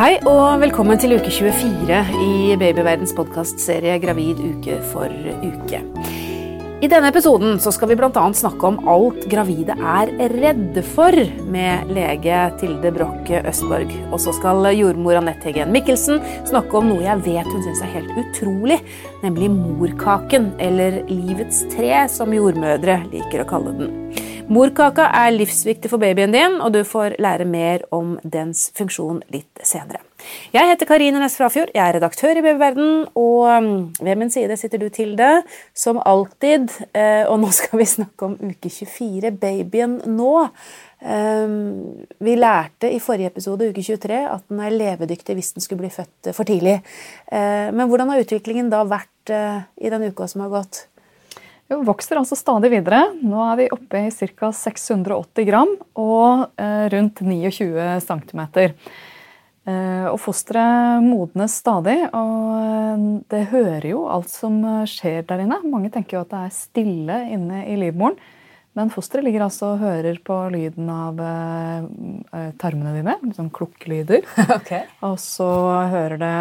Hei og velkommen til uke 24 i Babyverdens podkastserie Gravid uke for uke. I denne episoden så skal vi bl.a. snakke om alt gravide er redde for, med lege Tilde Brokke Østborg. Og så skal jordmor Anette Hegen Mikkelsen snakke om noe jeg vet hun syns er helt utrolig, nemlig morkaken, eller livets tre, som jordmødre liker å kalle den. Morkaka er livsviktig for babyen din, og du får lære mer om dens funksjon litt senere. Jeg heter Karine Næss Frafjord, jeg er redaktør i Babyverden, og um, ved min side sitter du Tilde, som alltid. Eh, og nå skal vi snakke om uke 24, babyen nå. Um, vi lærte i forrige episode, uke 23, at den er levedyktig hvis den skulle bli født for tidlig. Eh, men hvordan har utviklingen da vært eh, i den uka som har gått? Jo, vokser altså stadig videre. Nå er vi oppe i ca. 680 gram og eh, rundt 29 cm. Eh, og fosteret modnes stadig, og eh, det hører jo alt som skjer der inne. Mange tenker jo at det er stille inne i livmoren. Men fosteret ligger altså og hører på lyden av eh, tarmene dine, liksom klukklyder. Okay. Og så hører det,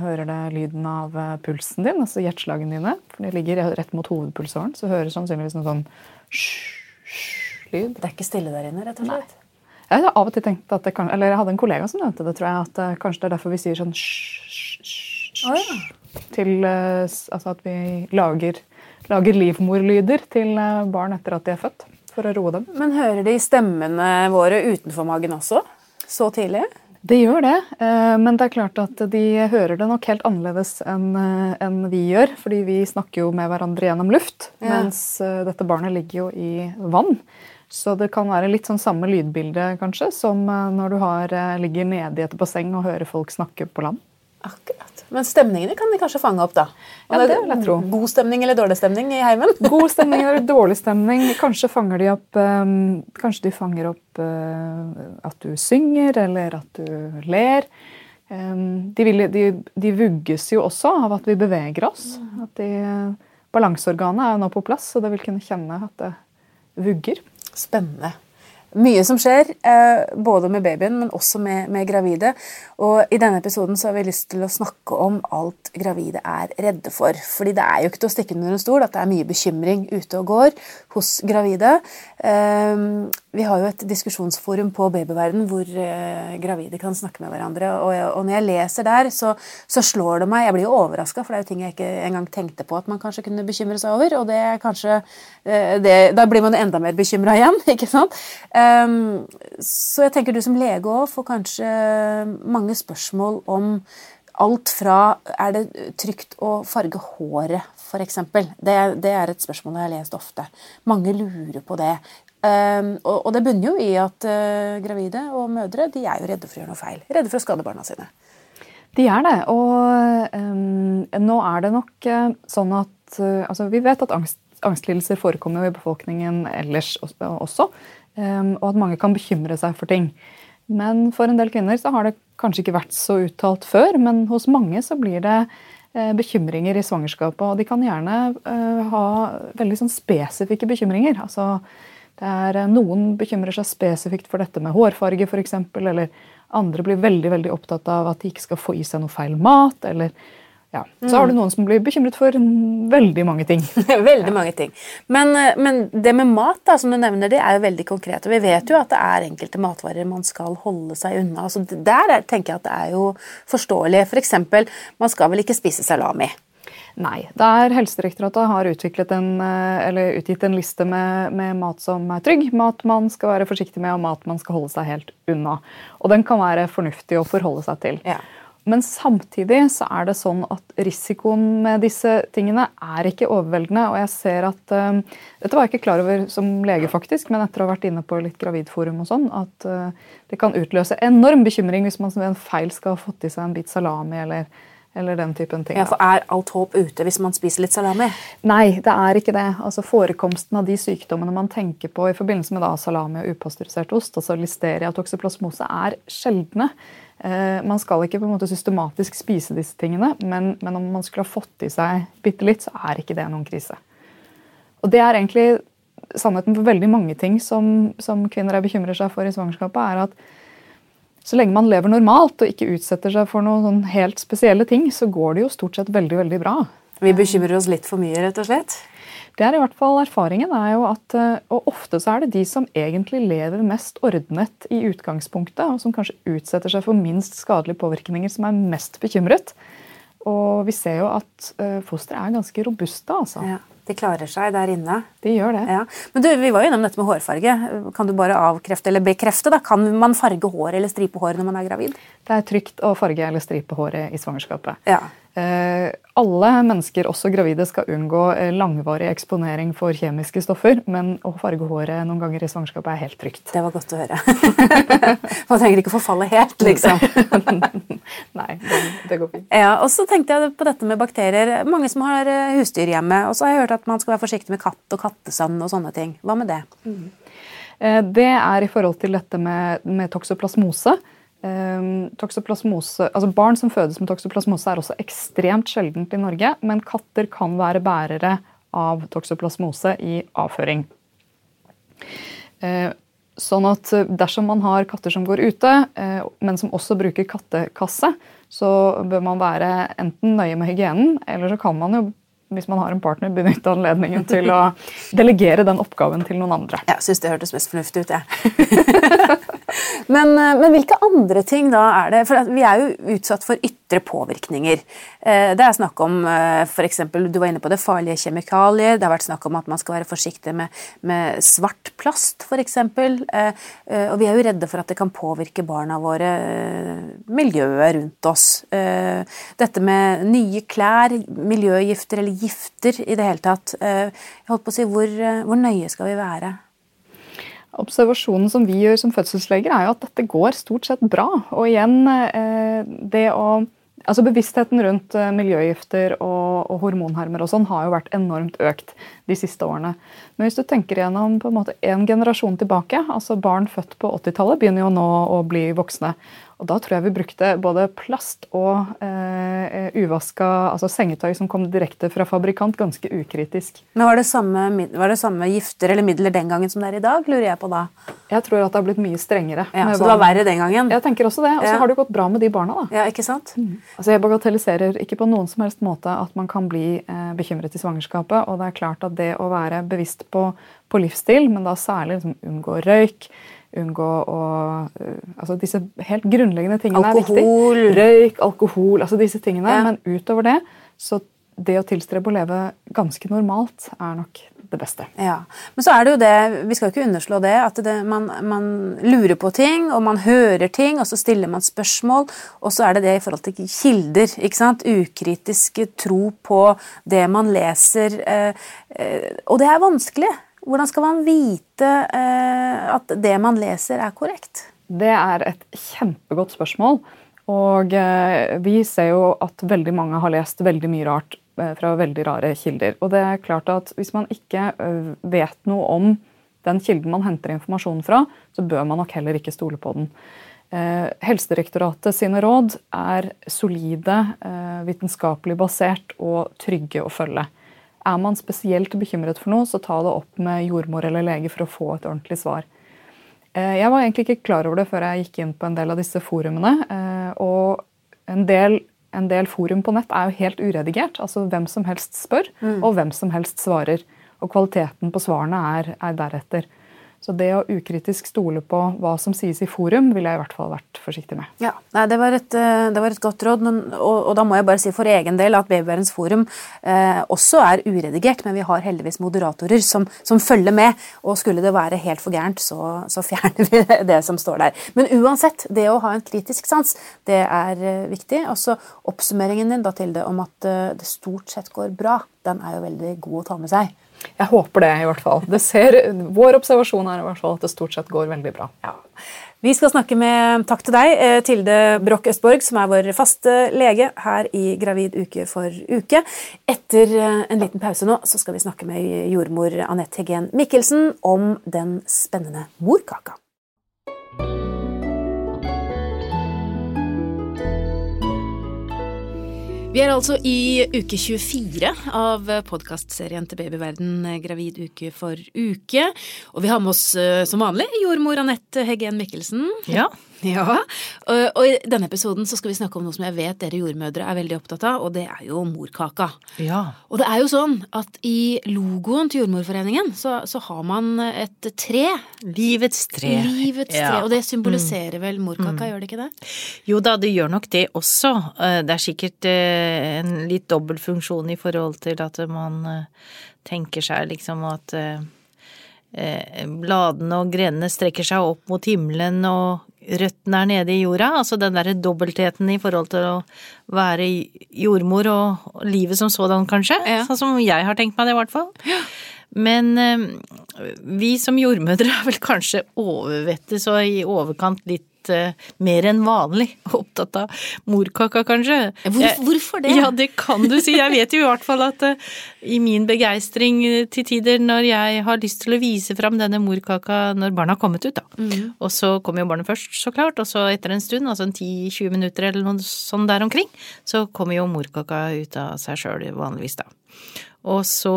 hører det, lyden av uh, pulsen din, altså hjerteslagene dine. For de ligger rett mot hovedpulsåren, så hører sannsynligvis noe sånn lyd. Det er ikke stille der inne, rett og slett? Jeg har av og til tenkt at det kan, eller jeg hadde en kollega som nevnte det, tror jeg, at uh, kanskje det er derfor vi sier sånn oh, ja. Til altså at vi lager lager livmorlyder til eh, barn etter at de er født. For å roe dem. Men hører de stemmene våre utenfor magen også? Så tidlig? Det gjør det, eh, men det er klart at de hører det nok helt annerledes eh, enn vi gjør. Fordi vi snakker jo med hverandre gjennom luft, ja. mens dette barnet ligger jo i vann. Så det kan være litt sånn samme lydbilde kanskje, som når du har, ligger nede i et basseng og hører folk snakke på land. Akkurat. Men stemningene kan de kanskje fange opp, da? Ja, det vil jeg tro. God stemning eller dårlig stemning i heimen? God stemning eller dårlig stemning. Kanskje fanger de opp, um, kanskje de fanger opp uh, at du synger, eller at du ler. Um, de, vil, de, de, vugges jo også av at vi beveger oss. At de, balanseorganet er nå på plass, så det vil kunne kjenne at det vugger. Spennende. Mye som skjer, eh, både med babyen, men også med, med, gravide. Og I denne episoden så har vi lyst til å snakke om alt gravide er redde for. Fordi det er jo ikke til å stikke under en stol at det er mye bekymring ute og går hos gravide. Ehm, vi har jo et diskusjonsforum på Babyverden hvor eh, gravide kan snakke med hverandre. Og når jeg leser der, så, så slår det meg Jeg blir jo overraska, for det er jo ting jeg ikke engang tenkte på at man kanskje kunne bekymre seg over. Og det er kanskje eh, det, Da blir man enda mer bekymra igjen, ikke sant? Um, så jeg tenker du som lege òg får kanskje mange spørsmål om alt fra Er det trygt å farge håret, f.eks.? Det, det er et spørsmål jeg har lest ofte. Mange lurer på det. Um, og, og, det bunner jo i at uh, gravide og mødre de er jo redde for å gjøre noe feil. Redde for å skade barna sine. De er det. Og um, nå er det nok uh, sånn at uh, altså, Vi vet at angst, angstlidelser forekommer jo i befolkningen ellers også. Um, og at mange kan bekymre seg for ting. Men for en del kvinner så har det kanskje ikke vært så uttalt før, men hos mange så blir det bekymringer i svangerskapet. Og de kan gjerne ha veldig sånn spesifikke bekymringer. altså er, eh, noen bekymrer seg spesifikt for dette med hårfarge f.eks. Eller andre blir veldig veldig opptatt av at de ikke skal få i seg noe feil mat. eller ja. Så har du noen som blir bekymret for veldig mange ting. veldig mange ting. Men, eh, men, det med mat da, som du nevner, det er jo veldig konkret. og Vi vet jo at det er enkelte matvarer man skal holde seg unna. Altså, der tenker jeg at det er jo forståelig. F.eks. For man skal vel ikke spise salami. Nei. Der Helsedirektoratet har en, eh, utgitt en liste med, med, mat som er trygg, mat man skal være forsiktig med, og mat man skal holde seg helt unna. Og den kan være fornuftig å forholde seg til. Ja. Men samtidig så er det sånn at risikoen med disse tingene er ikke overveldende. Og jeg ser at uh, Dette var jeg ikke klar over som lege, faktisk, men etter å ha vært inne på litt gravidforum og sånn, at uh, det kan utløse enorm bekymring hvis man ved en feil skal ha fått i seg en bit salami eller eller den typen ting. Ja, for Er alt håp ute hvis man spiser litt salami? Nei, det er ikke det. Altså Forekomsten av de sykdommene man tenker på i forbindelse med da salami og upasteurisert ost, altså listeria og toksoplasmose, er sjeldne. Eh, man skal ikke på en måte systematisk spise disse tingene, men, men om man skulle ha fått i seg bitte litt, så er ikke det noen krise. Og det er egentlig sannheten for veldig mange ting som, som kvinner bekymrer seg for i svangerskapet, er at så lenge man lever normalt og ikke utsetter seg for noen sånn helt spesielle ting, så går det jo stort sett veldig veldig bra. Vi bekymrer oss litt for mye, rett og slett? Det er i hvert fall erfaringen. er jo at, eh, Og ofte så er det de som egentlig lever mest ordnet i utgangspunktet, og som kanskje utsetter seg for minst skadelige påvirkninger, som er mest bekymret. Og vi ser jo at uh, fostre er ganske robuste. altså. Ja. De klarer seg der inne. De gjør det. Ja. Men du, Vi var jo innom dette med hårfarge. Kan du bare avkrefte eller bekrefte? da? Kan man farge hår eller stripe hår når man er gravid? Det er trygt å farge eller stripe håret i svangerskapet. Ja. Eh, alle mennesker, også gravide, skal unngå eh, langvarig eksponering for kjemiske stoffer, men å farge håret noen ganger i svangerskapet er helt trygt. Det var godt å høre. Man trenger ikke forfalle helt, liksom. Nei, det, det, går fint. Ja, og så tenkte jeg på dette med bakterier. Mange som har eh, husdyr hjemme. Og så har jeg hørt at man skal være forsiktig med katt og kattesand og sånne ting. Hva med det? Mm. Det er i forhold til dette med, med toksoplasmose. Um, toksoplasmose, altså Barn som fødes med toksoplasmose er også ekstremt sjeldent i Norge, men katter kan være bærere av toksoplasmose i avføring. Uh, sånn at dersom man har katter som går ute, uh, men som også bruker kattekasse, så bør man være enten nøye med hygienen, eller så kan man jo hvis man har en partner, benytte anledningen til å delegere den oppgaven til noen andre. Jeg syns det hørtes mest fornuftig ut, jeg. men, eh, men, hvilke andre ting da er det? For vi er jo utsatt for ytre påvirkninger. Eh, det er snakk om eh, f.eks. du var inne på det, farlige kjemikalier. Det har vært snakk om at man skal være forsiktig med, med svart plast f.eks. Og vi er jo redde for at det kan påvirke barna våre, miljøet rundt oss. Dette med nye klær, miljøgifter eller gifter i det hele tatt. Jeg holdt på å si, hvor, hvor nøye skal vi være? Observasjonen som vi gjør som fødselsleger, er jo at dette går stort sett bra. Og igjen, eh, det å Altså Bevisstheten rundt eh, miljøgifter og, og hormonhermer og sånn har jo vært enormt økt de siste årene. Men hvis du tenker gjennom på en måte en generasjon tilbake, altså barn født på 80-tallet begynner jo nå å bli voksne. Og da tror jeg vi brukte både plast og eh, uvaska altså sengetøy som kom direkte fra fabrikant, ganske ukritisk. Men var det, samme, var det, samme, gifter eller midler den gangen som det er i dag? lurer jeg på da? Jeg tror at det har blitt mye strengere. Ja, så det var verre den gangen? Jeg tenker også det. Og så ja. har det gått bra med de barna. da. Ja, ikke sant? Mm. Altså Jeg bagatelliserer ikke på noen som helst måte at man kan bli eh, bekymret i svangerskapet. Og det er klart at det å være bevisst på, på livsstil, men da særlig liksom unngå røyk unngå å uh, altså Disse helt grunnleggende tingene alkohol. er viktig. Røyk, alkohol, altså disse tingene. Ja. Men utover det, så det å tilstrebe å leve ganske normalt er nok det beste. Ja, Men så er det jo det, vi skal ikke underslå det, at det, man, man, lurer på ting, og man hører ting, og så stiller man spørsmål, og så er det det i forhold til kilder. ikke sant? Ukritisk tro på det man leser. Eh, eh, og det er vanskelig. Hvordan skal man vite eh, at det man leser, er korrekt? Det er et kjempegodt spørsmål. Og eh, vi ser jo at veldig mange har lest veldig mye rart eh, fra veldig rare kilder. Og det er klart at hvis man ikke vet noe om den kilden man henter informasjon fra, så bør man nok heller ikke stole på den. Helsedirektoratet sine råd er solide, vitenskapelig basert og trygge å følge. Er man spesielt bekymret for noe, så ta det opp med jordmor eller lege for å få et ordentlig svar. Eh, jeg var egentlig ikke klar over det før jeg gikk inn på en del av disse forumene. Eh, og en del, en del forum på nett er jo helt uredigert. altså Hvem som helst spør, mm. og hvem som helst svarer. Og kvaliteten på svarene er, er deretter. Så det å ukritisk stole på hva som sies i forum, ville jeg i hvert fall vært forsiktig med. Ja, Nei, det, var et, eh, det var et godt råd, men, og, og, da må jeg bare si for egen del at Babyverdens forum eh, også er uredigert, men vi har heldigvis moderatorer som, som, følger med. Og skulle det være helt for gærent, så, så, fjerner vi det som står der. Men uansett, det å ha en kritisk sans, det er viktig. Og så oppsummeringen din da, til det om at eh, det stort sett går bra, den er jo veldig god å ta med seg. Jeg håper det, i hvert fall. Ser, vår observasjon er i hvert fall at det stort sett går veldig bra. Ja. Vi skal snakke med takk til deg, eh, Tilde Broch Østborg, som er vår faste lege her i Gravid uke for uke. Etter eh, en liten pause nå så skal vi snakke med jordmor Anette Heggen Mikkelsen om den spennende morkaka. Vi er altså i uke 24 av podkastserien til Babyverden Gravid uke for uke. Og vi har med oss eh, som vanlig jordmor Anette Heggen Mikkelsen. Ja. Ja, og, og i denne episoden så skal vi snakke om noe som jeg vet dere jordmødre er veldig opptatt av, og det er jo morkaka. Ja. Og det er jo sånn at i logoen til Jordmorforeningen så, så har man et tre. Livets tre. Livets tre, Ja. Mm. Og det symboliserer vel morkaka, gjør det ikke det? Jo da, det gjør nok det også. Eh, Det er sikkert eh, en litt dobbel funksjon i forhold til at man eh, tenker seg liksom at bladene og grenene strekker seg opp mot himmelen og røttene er nede i jorda. Altså den derre dobbeltheten i forhold til å være jordmor og livet som sådan, kanskje. Ja. Sånn som jeg har tenkt meg det, i hvert fall. Men eh, vi som jordmødre er vel kanskje overvettet så i overkant litt eh, mer enn vanlig opptatt av morkaka, kanskje. Hvor, hvorfor det? ja, det kan du si. Jeg vet jo i hvert fall at eh, i min begeistring til tider når jeg har lyst til å vise fram denne morkaka når barna har kommet ut, da. Mm. Og så kommer jo barnet først, så klart, og så etter en stund, altså en 10-20 minutter eller noe sånn der omkring, så kommer jo morkaka ut av seg sjøl vanligvis, da. Og så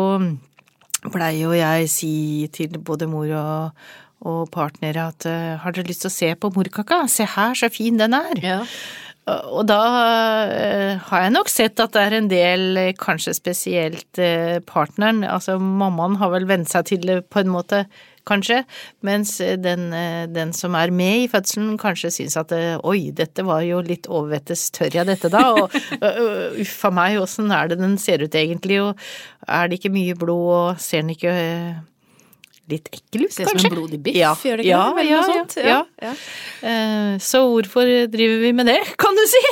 pleier jo jeg si til både mor og, og partnere at eh, har dere lyst til å se på morkaka? Se her, så fin den er! Ja. Og da eh, har jeg nok sett at det er en del, eh, kanskje spesielt partneren, altså mammaen har vel vent seg til på en måte, kanskje, mens eh, den, eh, den som er med i fødselen kanskje syns at eh, oi, dette var jo litt overvettes tør jeg dette da, og uff a meg, åssen er det den ser ut egentlig, og er det ikke mye blod, og ser den ikke litt ekkel ut, Ser ut som en blodig biff, ja. gjør det ikke ja, det? Ja, noe sånt? Ja, ja. Uh, Så hvorfor driver vi med det, kan du si?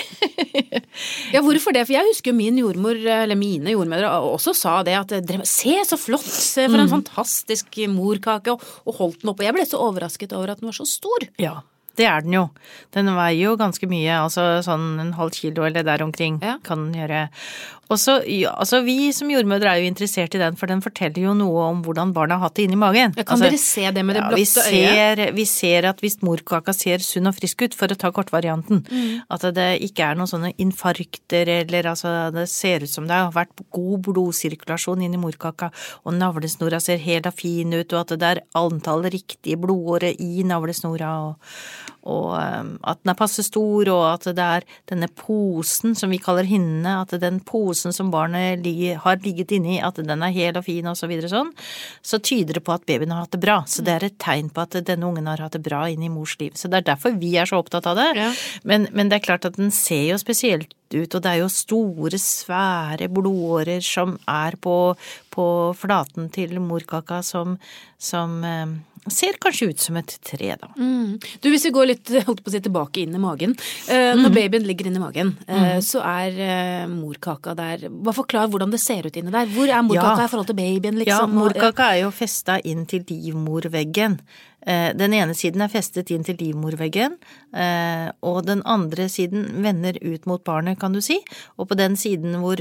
Ja, hvorfor det? For jeg husker jo min jordmor, eller mine jordmødre, også sa det at se så flott, se for en fantastisk morkake, og, og holdt den opp. Og jeg ble så overrasket over at den var så stor. Ja, det er den jo. Den veier jo ganske mye, altså sånn en halv kilo eller der omkring Ja. kan den gjøre. Og så, ja, altså vi som jordmødre er jo interessert i den, for den forteller jo noe om hvordan barna har hatt det inni magen. Ja, kan Altså, dere se det med det ja, øyet? Vi ser at hvis morkaka ser sunn og frisk ut, for å ta kortvarianten, Mm. at det ikke er noen sånne infarkter eller altså det ser ut som det har vært god blodsirkulasjon inni i morkaka, og navlesnora ser helt fin ut, og at det er antall riktige blodårer i navlesnora, og, og um, at den er passe stor, og at det er denne posen som vi kaller hinnene, at den posen som barnet ligger, har ligget inni, at den er hel og fin og så videre sånn, så tyder det på at babyen har hatt det bra. Så det er et tegn på at denne ungen har hatt det bra inn i mors liv. Så det er derfor vi er så opptatt av det. Ja. Men, men det er klart at den ser jo spesielt ut, og det er jo store, svære blodårer som er på, på flaten til morkaka som, som eh, ser kanskje ut som et tre, da. Mm. Du, Hvis vi går litt holdt på å si, tilbake inn i magen. Eh, Mm. når babyen ligger inni magen, eh, så er eh, morkaka der Bare forklar hvordan det ser ut inni der. Hvor er morkaka Ja. i forhold til babyen? Liksom? Ja, morkaka er jo festa inn til livmorveggen. Eh, Den ene siden er festet inn til livmorveggen, eh, og den andre siden vender ut mot barnet, kan du si. Og på den siden hvor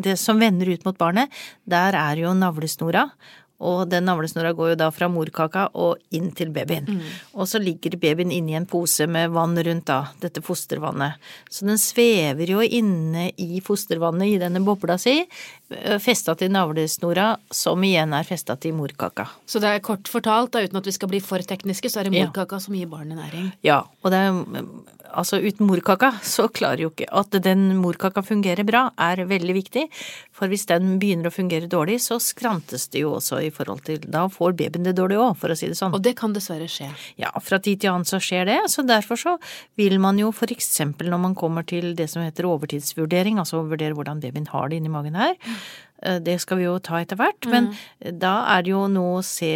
det som vender ut mot barnet, der er jo navlesnora. Og den navlesnora går jo da fra morkaka og inn til babyen. Og så ligger babyen inni en pose med vann rundt da, dette fostervannet. Så den svever jo inne i fostervannet i denne bobla si, festa til navlesnora, som igjen er festa til morkaka. Så det er kort fortalt, da, uten at vi skal bli for tekniske, så er det Ja. morkaka som gir barnet næring. Ja, og det er Altså, uten morkaka så klarer jo ikke At den morkaka fungerer bra, er veldig viktig. For hvis den begynner å fungere dårlig, så skrantes det jo også i forhold til Da får babyen det dårlig òg, for å si det sånn. Og det kan dessverre skje. Ja, fra tid til annen så skjer det, så derfor så vil man jo for eksempel når man kommer til det som heter overtidsvurdering, altså vurdere hvordan babyen har det inni magen her, eh, det skal vi jo ta etter hvert, men da er det jo noe å se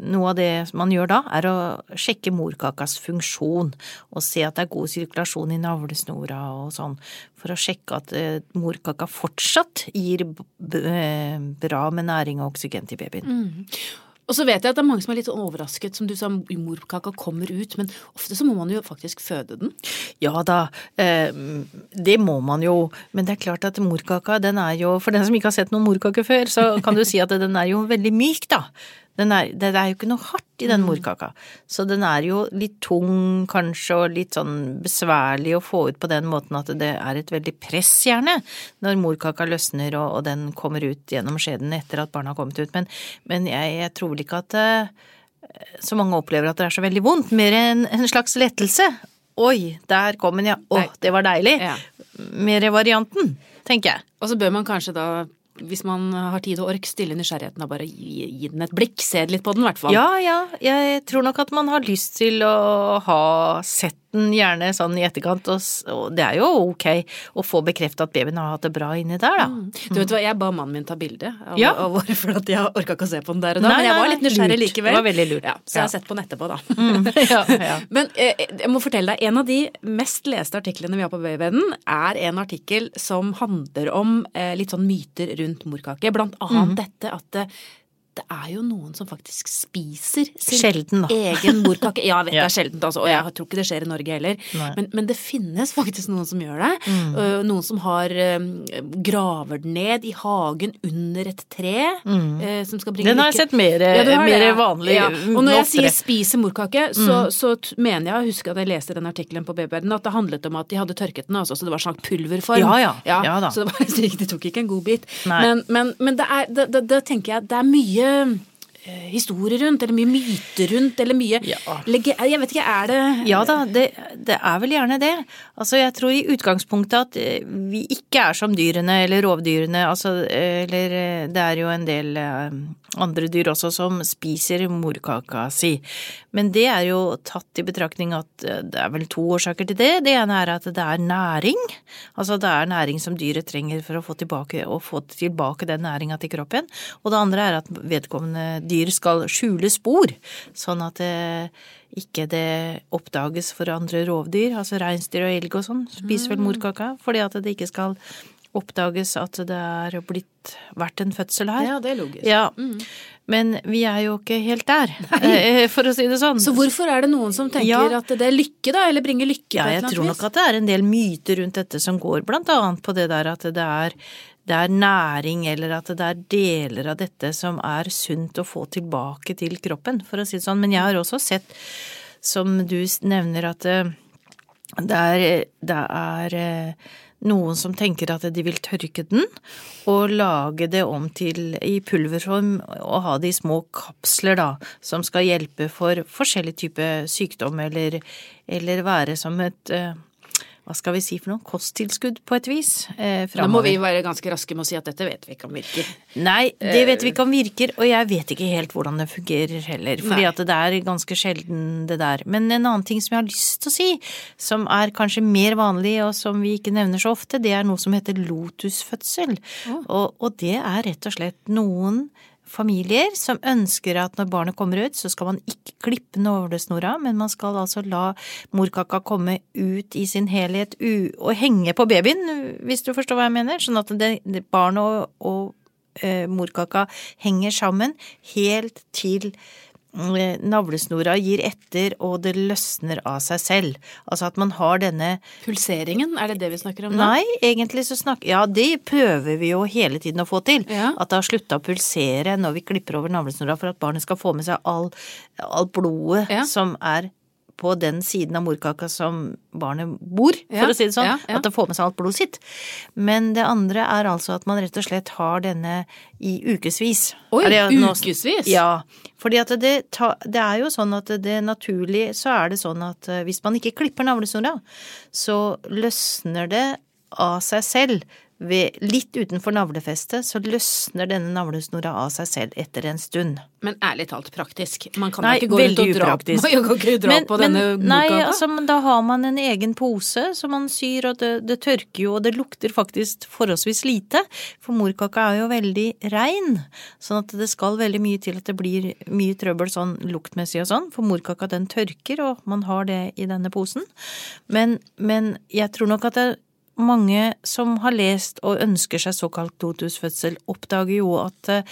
Noe av det man gjør da, er å sjekke morkakas funksjon, og se at det er god sirkulasjon i navlesnora og sånn, for å sjekke at eh, morkaka fortsatt gir eh, bra med næring og oksygen til babyen. Og så vet jeg at det er mange som er litt overrasket, som du sa, morkaka kommer ut, men ofte så må man jo faktisk føde den. Ja da, eh, det må man jo, men det er klart at morkaka den er jo, for den som ikke har sett noen morkake før, så kan du si at den er jo veldig myk da. Den er, det er jo ikke noe hardt i den morkaka. Så den er jo litt tung kanskje, og litt sånn besværlig å få ut på den måten at det er et veldig press, gjerne, når morkaka løsner og, og den kommer ut gjennom skjeden etter at barna har kommet ut. Men, men jeg, jeg, tror vel ikke at eh, så mange opplever at det er så veldig vondt. Mer enn en slags lettelse. Oi, der kom den, ja. Å, det var deilig. Ja. Mer varianten, tenker jeg. Og så bør man kanskje da, hvis man har tid og ork, stille nysgjerrigheten og bare gi, gi den et blikk. Se litt på den, i hvert fall. Ja, ja. Jeg tror nok at man har lyst til å ha sett den gjerne sånn i etterkant, og, og det er jo ok å få bekreftet at babyen har hatt det bra inni der, da. Mm. Du vet hva, Jeg ba mannen min ta bilde av, Ja. av vår, for at jeg orka ikke å se på den der og da. Nei, men jeg var litt nysgjerrig lurt. likevel. Det var veldig lurt. Ja, så jeg har sett på den etterpå, da. ja, ja. Men eh, jeg må fortelle deg, en av de mest leste artiklene vi har på Babyen, er en artikkel som handler om eh, litt sånn myter rundt morkake. Blant annet mm. dette at det, det er jo noen som faktisk spiser sin Sjelden, egen morkake. Ja, jeg vet det er sjeldent, altså, og jeg tror ikke det skjer i Norge heller. Men, men det finnes faktisk noen som gjør det. Mm. Uh, noen som har graver den ned i hagen under et tre. Mm. som skal bringe Mm. Den har jeg sett mer, Ja, mer vanlig Ja. Og når jeg oftere. sier spiser morkake, så, så mener jeg å huske at jeg leste den artikkelen på BBR-en, at det handlet om at de hadde tørket den, altså, så det var sånn pulverform. Ja, ja. Ja. Så det, var, de tok ikke en god bit. Men, men, men det er, da, da, da tenker jeg det er mye eh, historier rundt, eller mye myter rundt, eller mye Ja. Jeg vet ikke, er det Ja da, det, det er vel gjerne det. Altså jeg tror i utgangspunktet at eh, vi ikke er som dyrene eller rovdyrene, altså eh, eller det er jo en del andre dyr også som spiser morkaka si. Men det er jo tatt i betraktning at eh, det er vel to årsaker til det. Det ene er at det er næring. Altså det er næring som dyret trenger for å få tilbake, å få tilbake den næringa til kroppen. Og det andre er at vedkommende dyr skal skjule spor, sånn at det ikke det oppdages for andre rovdyr, altså reinsdyr og elg og sånn, spiser vel morkaka, fordi at det ikke skal oppdages at det er blitt vært en fødsel her. Ja, det er logisk. Ja, men vi er jo ikke helt der, Nei. for å si det sånn. Så hvorfor er det noen som tenker Ja. at det er lykke, da? Eller bringer lykke Ja, jeg tror nok at det er en del myter rundt dette som går blant annet på det der at det er, det er næring, eller at det er deler av dette som er sunt å få tilbake til kroppen, for å si det sånn. Men jeg har også sett, som du nevner, at eh, det er, det er eh, noen som tenker at de vil tørke den og lage det om til i pulverform og ha det i små kapsler, da, som skal hjelpe for forskjellig type sykdom eller, eller være som et eh, hva skal vi si for noe, kosttilskudd på et vis. Eh, Da må vi være ganske raske med å si at dette vet vi ikke om virker. Nei, det vet vi ikke om virker, og jeg vet ikke helt hvordan det fungerer heller. Fordi Nei. at det er ganske sjelden det der. Men en annen ting som jeg har lyst til å si, som er kanskje mer vanlig og som vi ikke nevner så ofte, det er noe som heter lotusfødsel. Og, og det er rett og slett noen familier som ønsker at når barnet kommer ut, så skal man ikke klippe nålesnora, men man skal altså la morkaka komme ut i sin helhet og henge på babyen, hvis du forstår hva jeg mener. Sånn at det, barnet og, og eh, morkaka henger sammen helt til navlesnora gir etter og det løsner av seg selv. Altså at man har denne Pulseringen, er det det vi snakker om nå? Nei, egentlig så snakker Ja, det prøver vi jo hele tiden å få til. Ja. At det har slutta å pulsere når vi klipper over navlesnora for at barnet skal få med seg all, all blodet Ja. som er på den siden av morkaka som barnet bor, Ja, for å si det sånn. ja, ja. At det får med seg alt blodet sitt. Men det andre er altså at man rett og slett har denne i ukevis. Oi, det ukevis? Ja. Fordi at det, det er jo sånn at det naturlig så er det sånn at eh, hvis man ikke klipper navlesnora, så løsner det av seg selv. Ved, litt utenfor navlefestet så løsner denne navlesnora av seg selv etter en stund. Men ærlig talt praktisk. Man kan Nei, ikke gå rundt veldig og dra, upraktisk. man kan ikke dra Men- på men- denne Nei, morkaka. altså, men da har man en egen pose som man syr, og det, det tørker jo, og det lukter faktisk forholdsvis lite. For morkaka er jo veldig rein, sånn at det skal veldig mye til at det blir mye trøbbel sånn luktmessig og sånn. For morkaka den tørker, og man har det i denne posen. Men, men jeg tror nok at det, mange som har lest og ønsker seg såkalt lotusfødsel, oppdager jo at eh,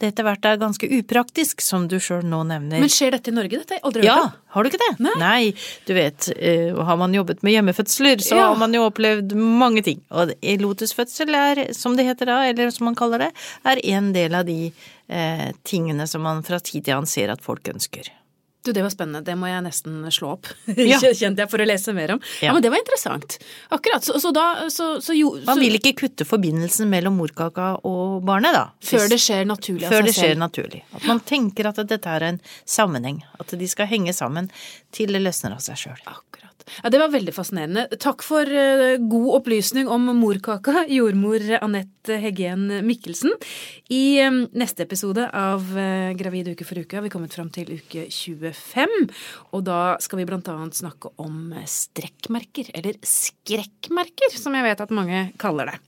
det etter hvert er ganske upraktisk, som du sjøl nå nevner. Men skjer dette i Norge? Dette har jeg aldri hørt Ja, om. har du ikke det? Nei. du vet, eh, har man jobbet med hjemmefødsler, så Ja. har man jo opplevd mange ting. Og lotusfødsel er, som det heter da, eller som man kaller det, er en del av de eh, tingene som man fra tid til annen ser at folk ønsker. Du, Det var spennende. Det må jeg nesten slå opp, Ja. kjente jeg, for å lese mer om. Ja, Ja. Men det var interessant. Akkurat. Så, så da så, så, jo, Man vil ikke kutte forbindelsen mellom morkaka og barnet, da. Før det skjer naturlig av Før seg det skjer naturlig. At man tenker at dette er en sammenheng. At de skal henge sammen til det løsner av seg sjøl. Akkurat. Ja, Det var veldig fascinerende. Takk for eh, god opplysning om morkaka, jordmor Anette Heggen Mikkelsen. I eh, neste episode av eh, Gravid uke for uke har vi kommet fram til uke 25. Og da skal vi annet snakke om strekkmerker, eller skrekkmerker, som jeg vet at mange kaller det.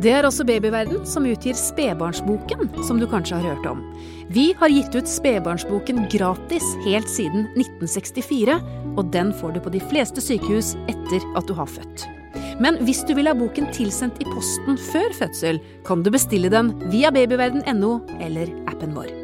Det er også Babyverden som utgir Spedbarnsboken, som du kanskje har hørt om. Vi har gitt ut Spedbarnsboken gratis helt siden 1964, og den får du på de fleste sykehus etter at du har født. Men hvis du vil ha boken tilsendt i posten før fødsel, kan du bestille den via babyverden.no eller appen vår.